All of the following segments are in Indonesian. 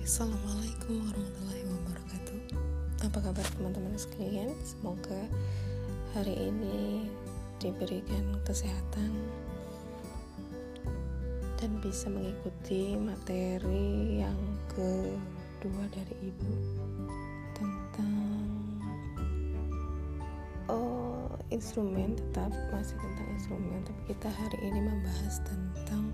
Assalamualaikum warahmatullahi wabarakatuh Apa kabar teman-teman sekalian? Semoga hari ini diberikan kesehatan Dan bisa mengikuti materi yang kedua dari ibu Tentang oh, instrumen tetap masih tentang instrumen Tapi kita hari ini membahas tentang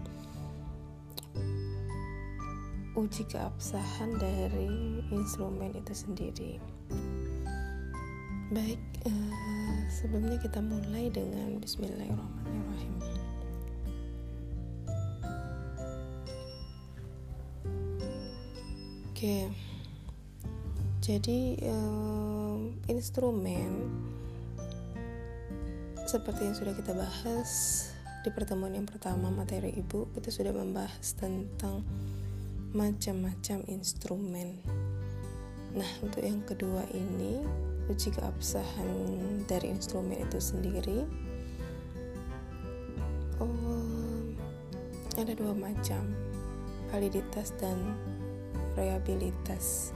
uji keabsahan dari instrumen itu sendiri. Baik, uh, sebelumnya kita mulai dengan Bismillahirrahmanirrahim. Oke, jadi uh, instrumen seperti yang sudah kita bahas di pertemuan yang pertama materi ibu kita sudah membahas tentang macam-macam instrumen. Nah, untuk yang kedua ini, uji keabsahan dari instrumen itu sendiri oh, ada dua macam, validitas dan reliabilitas.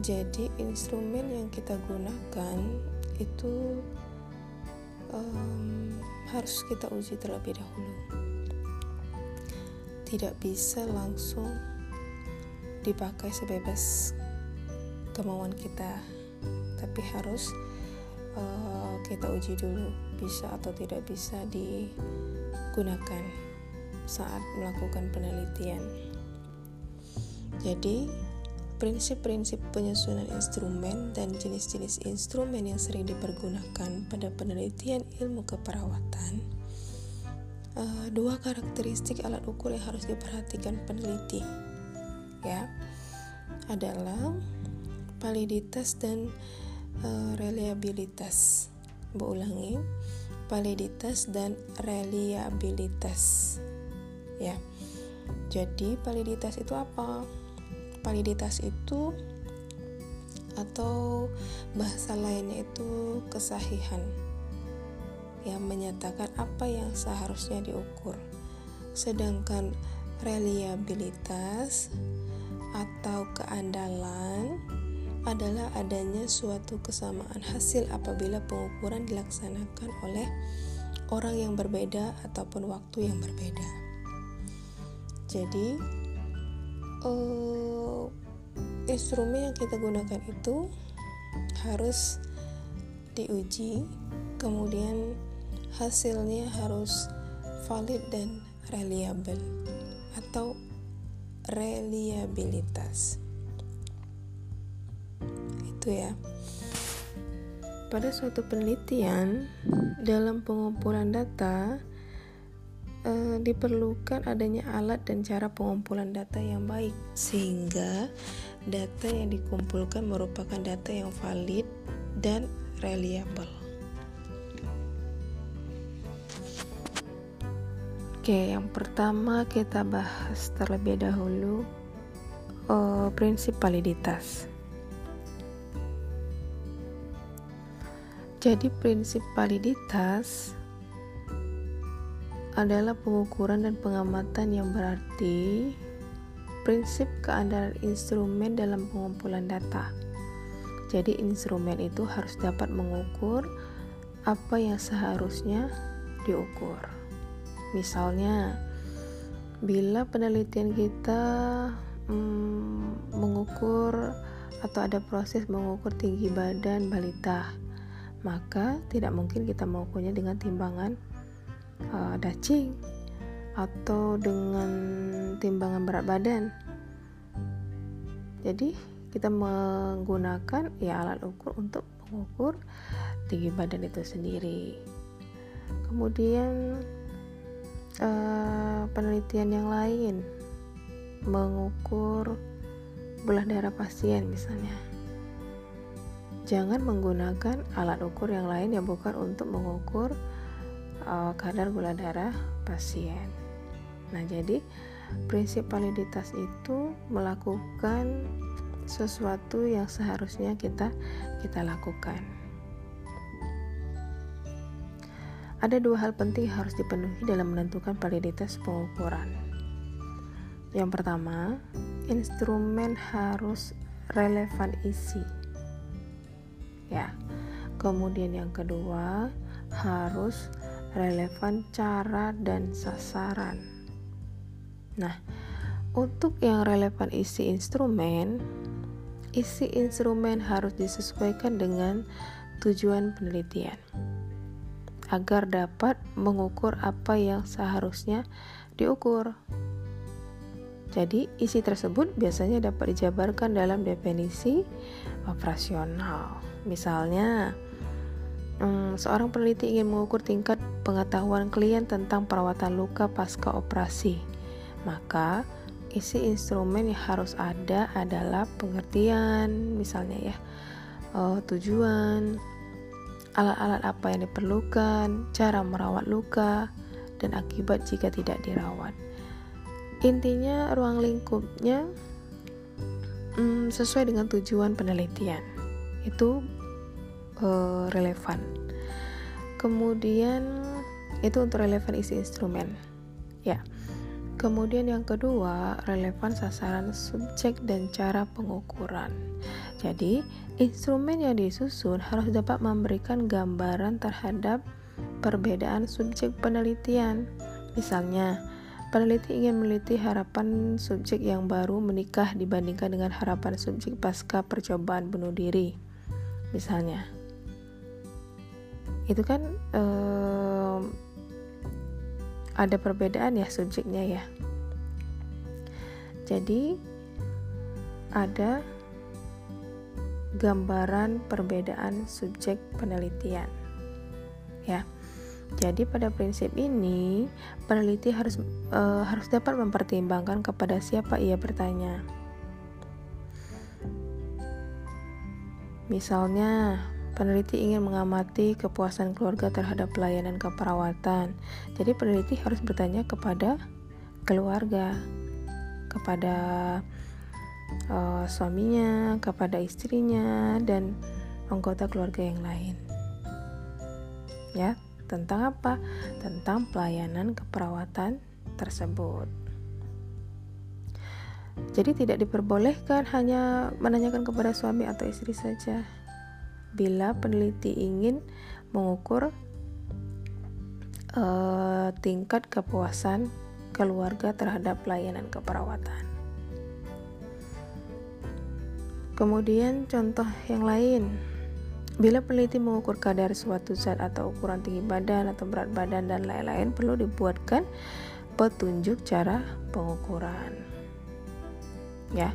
Jadi, instrumen yang kita gunakan itu um, harus kita uji terlebih dahulu tidak bisa langsung dipakai sebebas kemauan kita. Tapi harus uh, kita uji dulu bisa atau tidak bisa digunakan saat melakukan penelitian. Jadi prinsip-prinsip penyusunan instrumen dan jenis-jenis instrumen yang sering dipergunakan pada penelitian ilmu keperawatan uh, dua karakteristik alat ukur yang harus diperhatikan peneliti ya adalah validitas dan uh, reliabilitas. Ulangi, validitas dan reliabilitas. Ya. Jadi validitas itu apa? Validitas itu atau bahasa lainnya itu kesahihan yang menyatakan apa yang seharusnya diukur. Sedangkan reliabilitas atau keandalan adalah adanya suatu kesamaan hasil apabila pengukuran dilaksanakan oleh orang yang berbeda ataupun waktu yang berbeda. Jadi, uh, instrumen yang kita gunakan itu harus diuji, kemudian hasilnya harus valid dan reliable atau reliabilitas. Itu ya. Pada suatu penelitian dalam pengumpulan data eh, diperlukan adanya alat dan cara pengumpulan data yang baik sehingga data yang dikumpulkan merupakan data yang valid dan reliable Oke, yang pertama kita bahas terlebih dahulu uh, prinsip validitas. Jadi prinsip validitas adalah pengukuran dan pengamatan yang berarti prinsip keandalan instrumen dalam pengumpulan data. Jadi instrumen itu harus dapat mengukur apa yang seharusnya diukur. Misalnya, bila penelitian kita hmm, mengukur atau ada proses mengukur tinggi badan balita, maka tidak mungkin kita mengukurnya dengan timbangan uh, dacing atau dengan timbangan berat badan. Jadi kita menggunakan ya alat ukur untuk mengukur tinggi badan itu sendiri. Kemudian uh, penelitian yang lain mengukur belah darah pasien misalnya. Jangan menggunakan alat ukur yang lain yang bukan untuk mengukur uh, kadar gula darah pasien. Nah jadi prinsip validitas itu melakukan sesuatu yang seharusnya kita kita lakukan Ada dua hal penting yang harus dipenuhi dalam menentukan validitas pengukuran. yang pertama, instrumen harus relevan isi. Ya. Kemudian yang kedua, harus relevan cara dan sasaran. Nah, untuk yang relevan isi instrumen, isi instrumen harus disesuaikan dengan tujuan penelitian agar dapat mengukur apa yang seharusnya diukur. Jadi, isi tersebut biasanya dapat dijabarkan dalam definisi operasional. Misalnya, hmm, seorang peneliti ingin mengukur tingkat pengetahuan klien tentang perawatan luka pasca operasi. Maka, isi instrumen yang harus ada adalah pengertian, misalnya ya, uh, tujuan, alat-alat apa yang diperlukan, cara merawat luka, dan akibat jika tidak dirawat. Intinya, ruang lingkupnya hmm, sesuai dengan tujuan penelitian, itu uh, relevan. Kemudian, itu untuk relevan isi instrumen, ya. Kemudian yang kedua, relevan sasaran subjek dan cara pengukuran. Jadi, instrumen yang disusun harus dapat memberikan gambaran terhadap perbedaan subjek penelitian. Misalnya, peneliti ingin meneliti harapan subjek yang baru menikah dibandingkan dengan harapan subjek pasca percobaan bunuh diri. Misalnya, itu kan eh, ada perbedaan ya subjeknya ya. Jadi ada gambaran perbedaan subjek penelitian. Ya. Jadi pada prinsip ini peneliti harus e, harus dapat mempertimbangkan kepada siapa ia bertanya. Misalnya, Peneliti ingin mengamati kepuasan keluarga terhadap pelayanan keperawatan. Jadi peneliti harus bertanya kepada keluarga, kepada uh, suaminya, kepada istrinya dan anggota keluarga yang lain. Ya, tentang apa? Tentang pelayanan keperawatan tersebut. Jadi tidak diperbolehkan hanya menanyakan kepada suami atau istri saja bila peneliti ingin mengukur uh, tingkat kepuasan keluarga terhadap pelayanan keperawatan. Kemudian contoh yang lain, bila peneliti mengukur kadar suatu zat atau ukuran tinggi badan atau berat badan dan lain-lain perlu dibuatkan petunjuk cara pengukuran. Ya.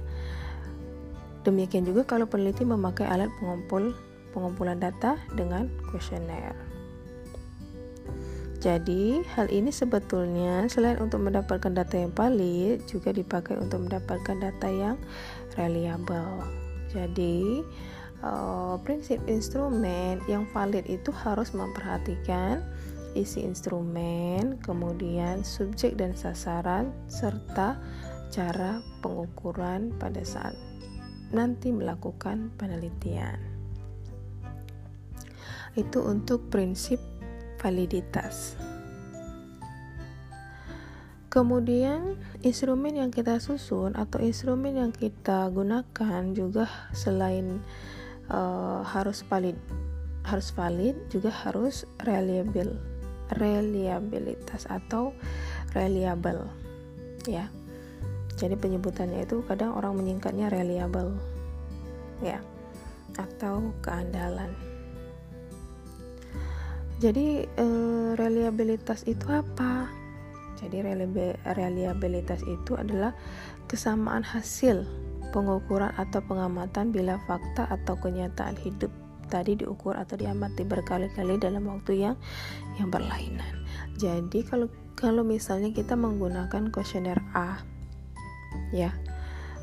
Demikian juga kalau peneliti memakai alat pengumpul pengumpulan data dengan kuesioner. Jadi, hal ini sebetulnya selain untuk mendapatkan data yang valid, juga dipakai untuk mendapatkan data yang reliable. Jadi, uh, prinsip instrumen yang valid itu harus memperhatikan isi instrumen, kemudian subjek dan sasaran, serta cara pengukuran pada saat nanti melakukan penelitian itu untuk prinsip validitas. Kemudian instrumen yang kita susun atau instrumen yang kita gunakan juga selain uh, harus valid harus valid juga harus reliable reliabilitas atau reliable ya. Jadi penyebutannya itu kadang orang menyingkatnya reliable ya atau keandalan. Jadi eh, reliabilitas itu apa? Jadi reliabilitas itu adalah kesamaan hasil pengukuran atau pengamatan bila fakta atau kenyataan hidup tadi diukur atau diamati berkali-kali dalam waktu yang yang berlainan. Jadi kalau kalau misalnya kita menggunakan kuesioner A ya.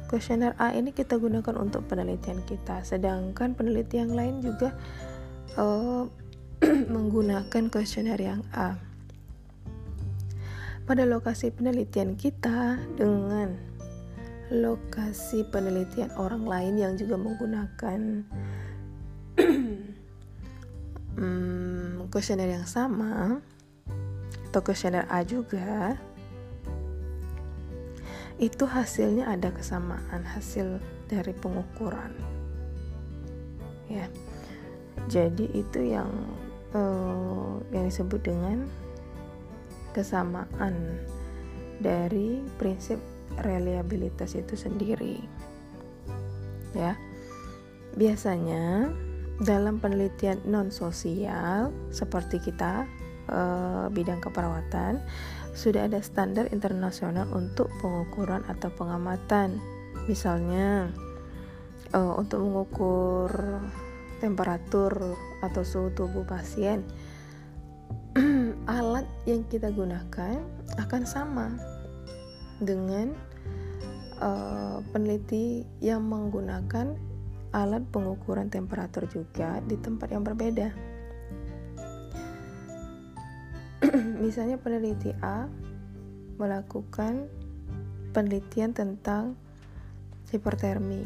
Kuesioner A ini kita gunakan untuk penelitian kita, sedangkan peneliti yang lain juga uh, menggunakan kuesioner yang A. Pada lokasi penelitian kita dengan lokasi penelitian orang lain yang juga menggunakan hmm, kuesioner yang sama atau kuesioner A juga itu hasilnya ada kesamaan hasil dari pengukuran. Ya jadi itu yang uh, yang disebut dengan kesamaan dari prinsip reliabilitas itu sendiri ya biasanya dalam penelitian non sosial seperti kita uh, bidang keperawatan sudah ada standar internasional untuk pengukuran atau pengamatan. Misalnya uh, untuk mengukur temperatur atau suhu tubuh pasien, alat yang kita gunakan akan sama dengan uh, peneliti yang menggunakan alat pengukuran temperatur juga di tempat yang berbeda. misalnya peneliti A melakukan penelitian tentang hipertermi.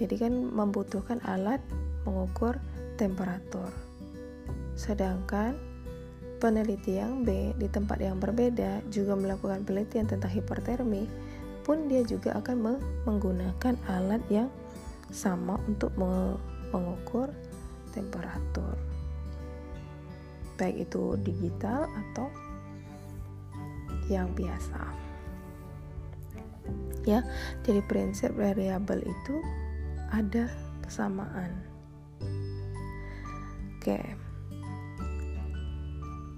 Jadi kan membutuhkan alat mengukur temperatur. Sedangkan peneliti yang B di tempat yang berbeda juga melakukan penelitian tentang hipertermi, pun dia juga akan menggunakan alat yang sama untuk mengukur temperatur. Baik itu digital atau yang biasa. Ya jadi prinsip variabel itu ada kesamaan. Oke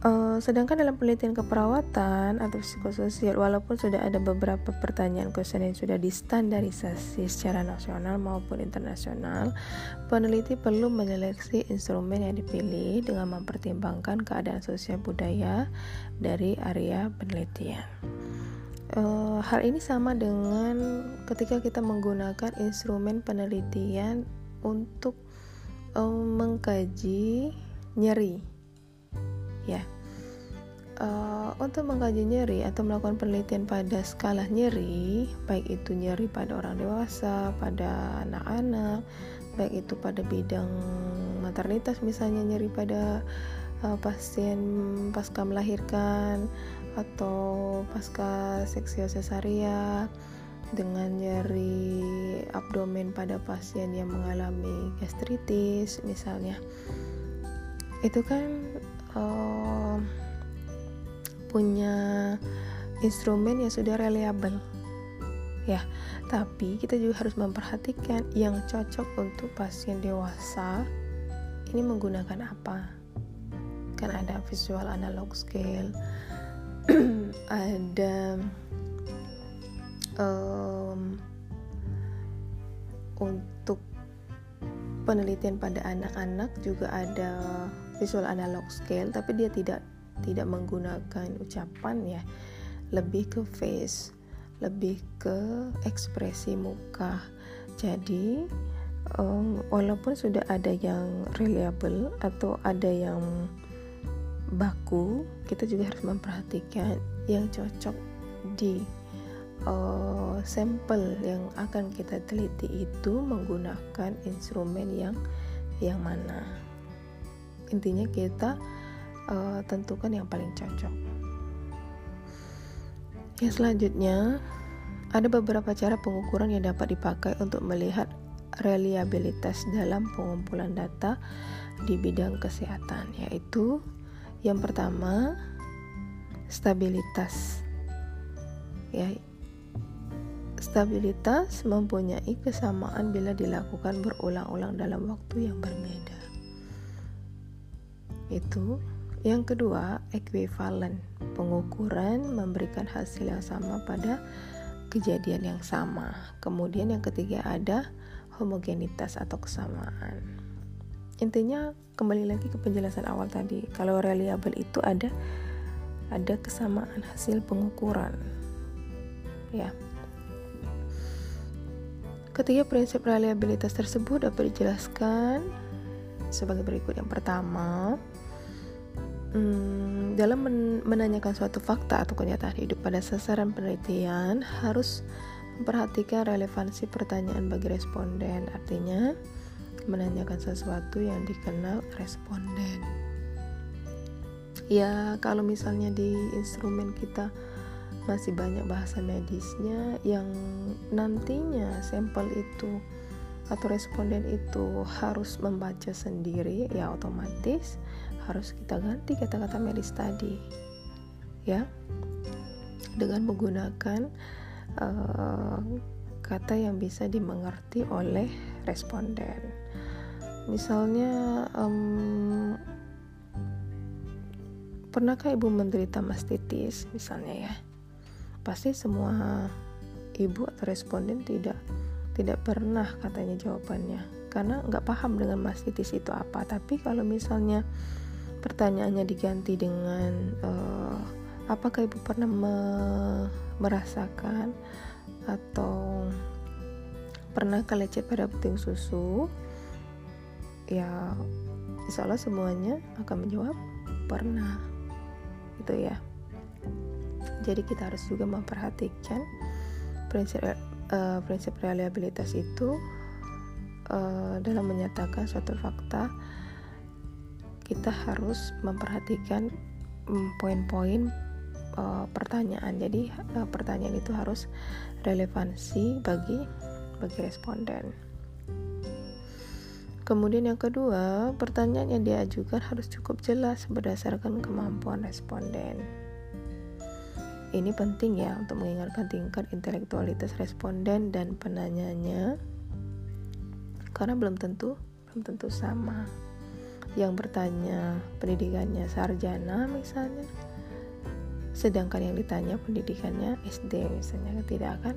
Uh, sedangkan dalam penelitian keperawatan atau psikososial, walaupun sudah ada beberapa pertanyaan kuesioner yang sudah distandarisasi secara nasional maupun internasional, peneliti perlu menyeleksi instrumen yang dipilih dengan mempertimbangkan keadaan sosial budaya dari area penelitian. Uh, hal ini sama dengan ketika kita menggunakan instrumen penelitian untuk um, mengkaji nyeri uh, untuk mengkaji nyeri atau melakukan penelitian pada skala nyeri baik itu nyeri pada orang dewasa pada anak-anak baik itu pada bidang maternitas misalnya nyeri pada uh, pasien pasca melahirkan atau pasca seksio cesaria dengan nyeri abdomen pada pasien yang mengalami gastritis misalnya. Itu kan uh, punya instrumen yang sudah reliable. Ya tapi kita juga harus memperhatikan yang cocok untuk pasien dewasa ini menggunakan apa? Kan ada visual analog scale ada um, untuk penelitian pada anak-anak juga ada visual analog scale tapi dia tidak tidak menggunakan ucapan ya. Lebih ke face lebih ke ekspresi muka. Jadi um, walaupun sudah ada yang reliable atau ada yang baku kita juga harus memperhatikan yang cocok di uh, sampel yang akan kita teliti itu menggunakan instrumen yang yang mana. Intinya kita uh, tentukan yang paling cocok. Yang selanjutnya ada beberapa cara pengukuran yang dapat dipakai untuk melihat reliabilitas dalam pengumpulan data di bidang kesehatan yaitu yang pertama stabilitas. Ya stabilitas mempunyai kesamaan bila dilakukan berulang-ulang dalam waktu yang berbeda. Itu yang kedua ekuivalen pengukuran memberikan hasil yang sama pada kejadian yang sama. Kemudian yang ketiga ada homogenitas atau kesamaan. Intinya kembali lagi ke penjelasan awal tadi. Kalau reliable itu ada ada kesamaan hasil pengukuran. Ya. Ketiga prinsip reliabilitas tersebut dapat dijelaskan sebagai berikut. Yang pertama hmm, dalam men menanyakan suatu fakta atau kenyataan hidup pada sasaran penelitian harus memperhatikan relevansi pertanyaan bagi responden. Artinya menanyakan sesuatu yang dikenal responden. Ya kalau misalnya di instrumen kita masih banyak bahasa medisnya yang nantinya sampel itu atau responden itu harus membaca sendiri ya otomatis harus kita ganti kata-kata medis tadi ya. Dengan menggunakan uh, kata yang bisa dimengerti oleh responden. Misalnya um, pernahkah ibu menderita mastitis misalnya ya? Pasti semua ibu atau responden tidak tidak pernah katanya jawabannya. Karena nggak paham dengan mastitis itu apa. Tapi kalau misalnya pertanyaannya diganti dengan uh, apakah ibu pernah me merasakan atau pernah kelecet pada puting susu? Ya insya Allah semuanya akan menjawab pernah. Gitu ya. Jadi kita harus juga memperhatikan prinsip uh, prinsip reliabilitas itu uh, dalam menyatakan suatu fakta kita harus memperhatikan mm, poin-poin uh, pertanyaan. Jadi uh, pertanyaan itu harus relevansi bagi bagi responden. Kemudian yang kedua pertanyaan yang diajukan harus cukup jelas berdasarkan kemampuan responden. Ini penting ya untuk mengingatkan tingkat intelektualitas responden dan penanyanya karena belum tentu belum tentu sama yang bertanya pendidikannya sarjana misalnya. Sedangkan yang ditanya pendidikannya SD misalnya tidak akan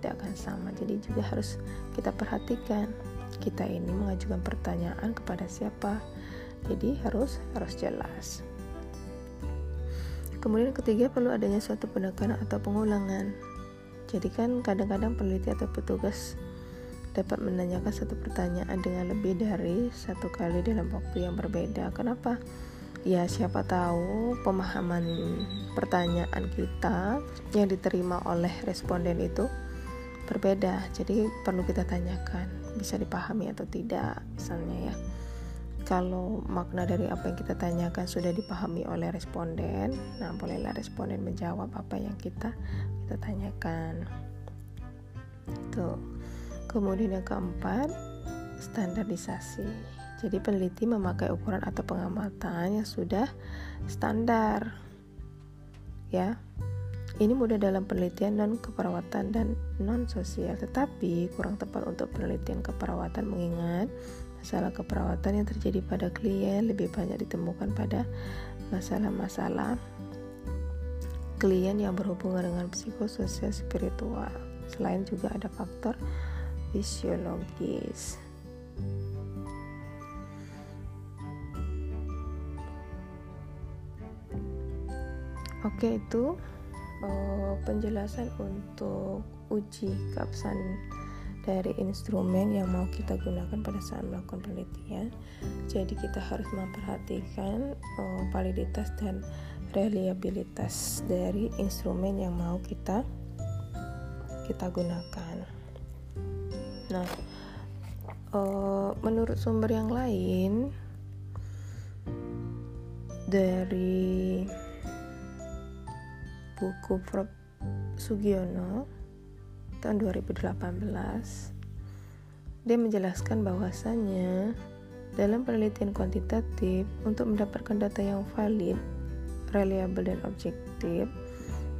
tidak akan sama. Jadi juga harus kita perhatikan. Kita ini mengajukan pertanyaan kepada siapa. Jadi harus harus jelas. Kemudian ketiga perlu adanya suatu penekanan atau pengulangan. Jadi kan kadang-kadang peneliti atau petugas dapat menanyakan satu pertanyaan dengan lebih dari satu kali dalam waktu yang berbeda. Kenapa? Ya siapa tahu pemahaman pertanyaan kita yang diterima oleh responden itu berbeda. Jadi perlu kita tanyakan bisa dipahami atau tidak misalnya ya kalau makna dari apa yang kita tanyakan sudah dipahami oleh responden, nah bolehlah responden menjawab apa yang kita kita tanyakan. Tuh. Kemudian yang keempat, standarisasi. Jadi peneliti memakai ukuran atau pengamatan yang sudah standar. Ya. Ini mudah dalam penelitian non keperawatan dan non sosial, tetapi kurang tepat untuk penelitian keperawatan mengingat Masalah keperawatan yang terjadi pada klien lebih banyak ditemukan pada masalah-masalah klien yang berhubungan dengan psikososial spiritual. Selain juga ada faktor fisiologis. Oke, itu uh, penjelasan untuk uji keabsahan dari instrumen yang mau kita gunakan pada saat melakukan penelitian. Jadi kita harus memperhatikan uh, validitas dan reliabilitas dari instrumen yang mau kita kita gunakan. Nah, uh, menurut sumber yang lain dari buku Prof. Sugiono tahun 2018 dia menjelaskan bahwasannya dalam penelitian kuantitatif untuk mendapatkan data yang valid, reliable dan objektif,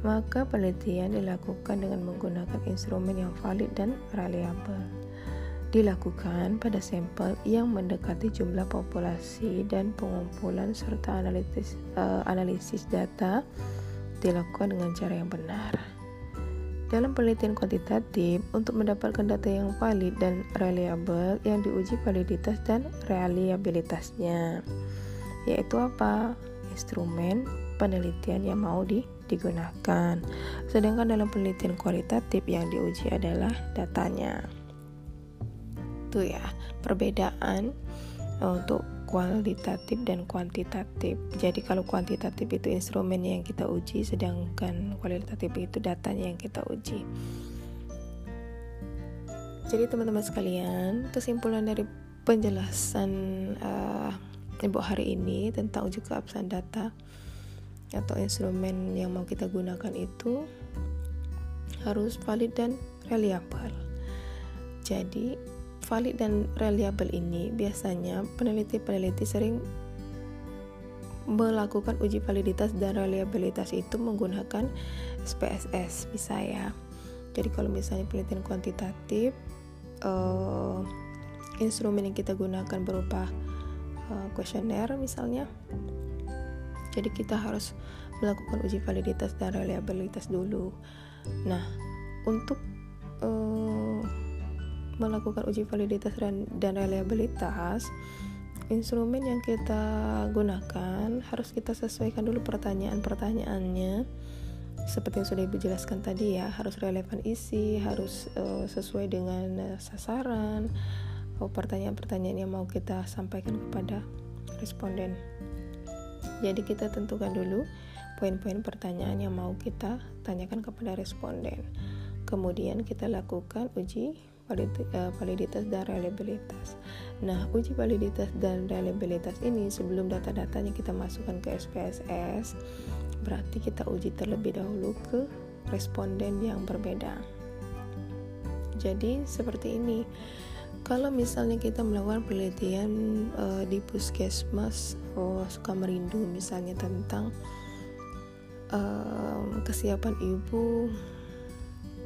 maka penelitian dilakukan dengan menggunakan instrumen yang valid dan reliable. Dilakukan pada sampel yang mendekati jumlah populasi dan pengumpulan serta analisis, uh, analisis data dilakukan dengan cara yang benar. Dalam penelitian kuantitatif, untuk mendapatkan data yang valid dan reliable yang diuji validitas dan reliabilitasnya, yaitu apa? Instrumen penelitian yang mau di, digunakan. Sedangkan dalam penelitian kualitatif yang diuji adalah datanya. Itu ya, perbedaan eh, untuk kualitatif dan kuantitatif. Jadi kalau kuantitatif itu instrumennya yang kita uji, sedangkan kualitatif itu datanya yang kita uji. Jadi teman-teman sekalian, kesimpulan dari penjelasan uh, Ibu hari ini tentang uji keabsahan data atau instrumen yang mau kita gunakan itu harus valid dan reliable. Jadi, valid dan reliable ini biasanya peneliti-peneliti sering melakukan uji validitas dan reliabilitas itu menggunakan SPSS bisa ya. Jadi kalau misalnya penelitian kuantitatif uh, instrumen yang kita gunakan berupa kuesioner uh, misalnya. Jadi kita harus melakukan uji validitas dan reliabilitas dulu. Nah, untuk uh, melakukan uji validitas dan, dan reliabilitas, instrumen yang kita gunakan harus kita sesuaikan dulu pertanyaan-pertanyaannya seperti yang sudah ibu jelaskan tadi ya harus relevan isi harus uh, sesuai dengan uh, sasaran oh, pertanyaan-pertanyaan yang mau kita sampaikan kepada responden jadi kita tentukan dulu poin-poin pertanyaan yang mau kita tanyakan kepada responden kemudian kita lakukan uji Eh, validitas dan reliabilitas. Nah, uji validitas dan reliabilitas ini sebelum data-datanya kita masukkan ke SPSS, berarti kita uji terlebih dahulu ke responden yang berbeda. Jadi, seperti ini. Kalau misalnya kita melakukan penelitian uh, di puskesmas oh, Sukamerindu misalnya tentang uh, kesiapan ibu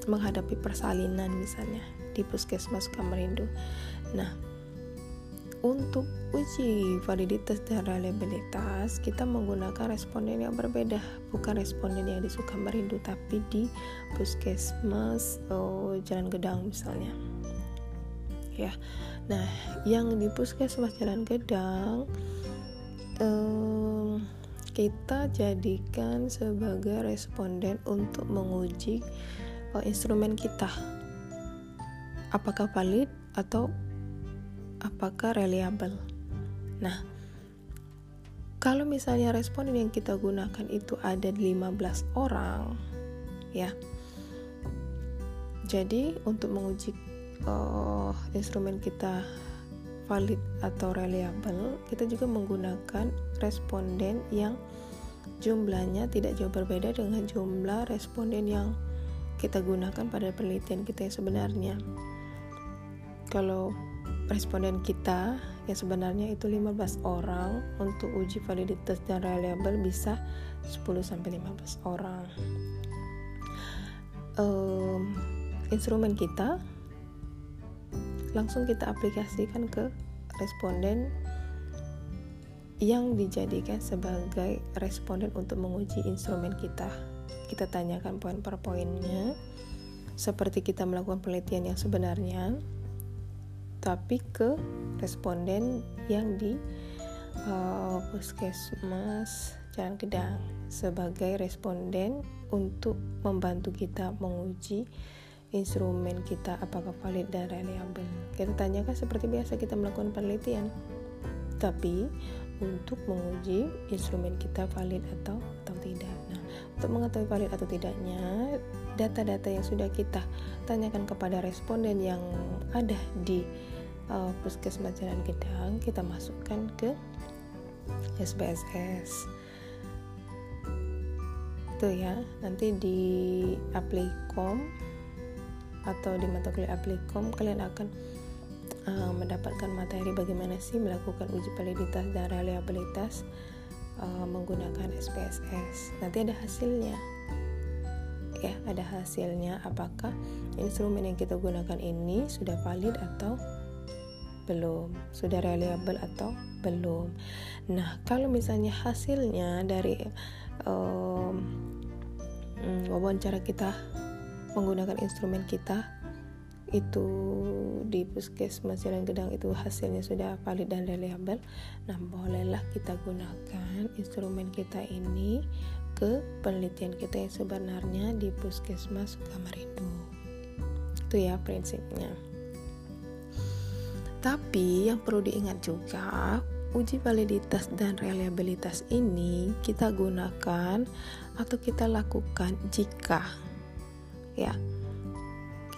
menghadapi persalinan misalnya di Puskesmas Kamarindo. Nah, untuk uji validitas dan reliabilitas, kita menggunakan responden yang berbeda, bukan responden yang di Sukamerindu, tapi di Puskesmas oh, Jalan Gedang misalnya. Ya, nah yang di Puskesmas Jalan Gedang eh, kita jadikan sebagai responden untuk menguji oh, instrumen kita apakah valid atau apakah reliable. Nah, kalau misalnya responden yang kita gunakan itu ada 15 orang, ya. Jadi untuk menguji uh, instrumen kita valid atau reliable, kita juga menggunakan responden yang jumlahnya tidak jauh berbeda dengan jumlah responden yang kita gunakan pada penelitian kita yang sebenarnya kalau responden kita yang sebenarnya itu 15 orang untuk uji validitas dan reliable bisa 10 sampai 15 orang. Um, instrumen kita langsung kita aplikasikan ke responden yang dijadikan sebagai responden untuk menguji instrumen kita. Kita tanyakan poin per poinnya seperti kita melakukan penelitian yang sebenarnya tapi ke responden yang di uh, puskesmas Jalan Gedang sebagai responden untuk membantu kita menguji instrumen kita apakah valid dan reliable. Kita tanyakan seperti biasa kita melakukan penelitian, tapi untuk menguji instrumen kita valid atau atau tidak. Nah, untuk mengetahui valid atau tidaknya, data-data yang sudah kita tanyakan kepada responden yang ada di uh, puskesmas Jalan Gedang kita masukkan ke SPSS itu ya nanti di Aplicom atau di mata kuliah Aplicom kalian akan uh, mendapatkan materi bagaimana sih melakukan uji validitas dan reliabilitas uh, menggunakan SPSS nanti ada hasilnya. Ya ada hasilnya. Apakah instrumen yang kita gunakan ini sudah valid atau belum, sudah reliable atau belum. Nah, kalau misalnya hasilnya dari um, wawancara kita menggunakan instrumen kita itu di puskesmas Jalan Gedang itu hasilnya sudah valid dan reliable. Nah bolehlah kita gunakan instrumen kita ini ke penelitian kita yang sebenarnya di puskesmas Sukamarindu itu ya prinsipnya. Tapi yang perlu diingat juga, uji validitas dan reliabilitas ini kita gunakan atau kita lakukan jika ya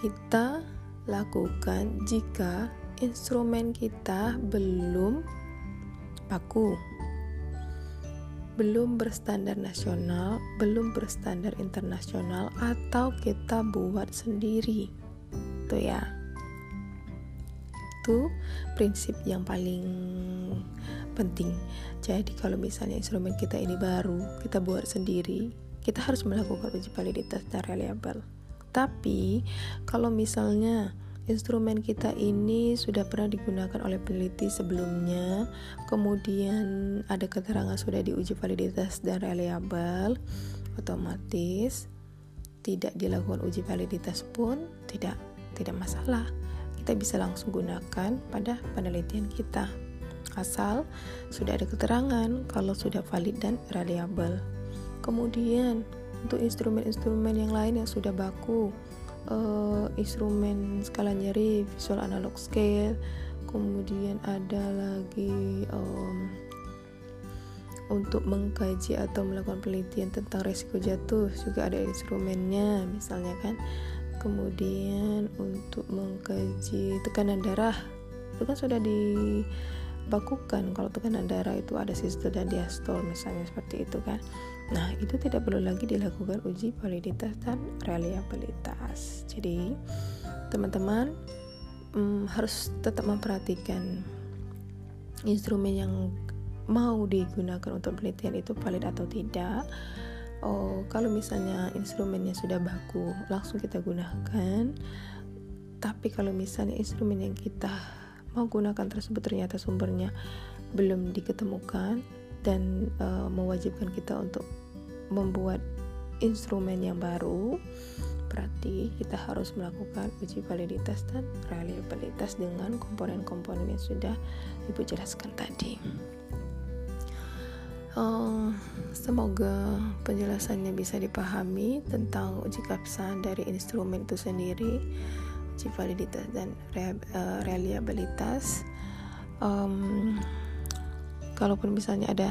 kita lakukan jika instrumen kita belum baku belum berstandar nasional, belum berstandar internasional, atau kita buat sendiri. Tuh ya, itu prinsip yang paling penting. Jadi kalau misalnya instrumen kita ini baru, kita buat sendiri, kita harus melakukan uji validitas dan reliable. Tapi kalau misalnya instrumen kita ini sudah pernah digunakan oleh peneliti sebelumnya, kemudian ada keterangan sudah diuji validitas dan reliable, otomatis tidak dilakukan uji validitas pun tidak tidak masalah. Kita bisa langsung gunakan pada penelitian kita. Asal sudah ada keterangan kalau sudah valid dan reliable. Kemudian untuk instrumen-instrumen yang lain yang sudah baku. Uh, instrumen skala nyeri visual analog scale kemudian ada lagi um, untuk mengkaji atau melakukan penelitian tentang resiko jatuh juga ada instrumennya misalnya kan. Kemudian untuk mengkaji tekanan darah itu kan sudah dibakukan kalau tekanan darah itu ada sistol dan diastol misalnya seperti itu kan Nah, itu tidak perlu lagi dilakukan uji validitas dan reliabilitas. Jadi, teman-teman hmm, harus tetap memperhatikan instrumen yang mau digunakan untuk penelitian itu valid atau tidak. Oh, kalau misalnya instrumennya sudah baku, langsung kita gunakan. Tapi kalau misalnya instrumen yang kita mau gunakan tersebut ternyata sumbernya belum diketemukan dan uh, mewajibkan kita untuk membuat instrumen yang baru berarti kita harus melakukan uji validitas dan reliabilitas dengan komponen-komponen yang sudah ibu jelaskan tadi. Uh, semoga penjelasannya bisa dipahami tentang uji kapsa dari instrumen itu sendiri uji validitas dan re, uh, reliabilitas. Um, kalaupun misalnya ada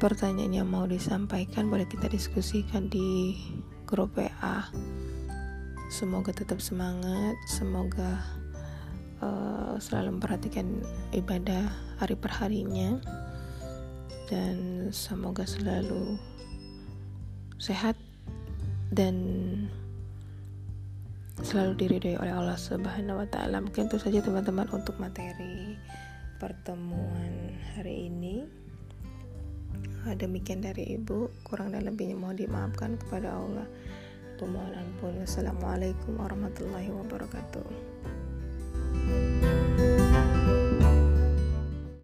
pertanyaan yang mau disampaikan boleh kita diskusikan di grup WA semoga tetap semangat semoga uh, selalu memperhatikan ibadah hari perharinya dan semoga selalu sehat dan selalu diridhoi oleh Allah Subhanahu wa taala. Mungkin itu saja teman-teman untuk materi pertemuan hari ini. Demikian dari ibu, kurang dan lebihnya mohon dimaafkan kepada Allah. Aku mohon ampun. Wassalamualaikum warahmatullahi wabarakatuh.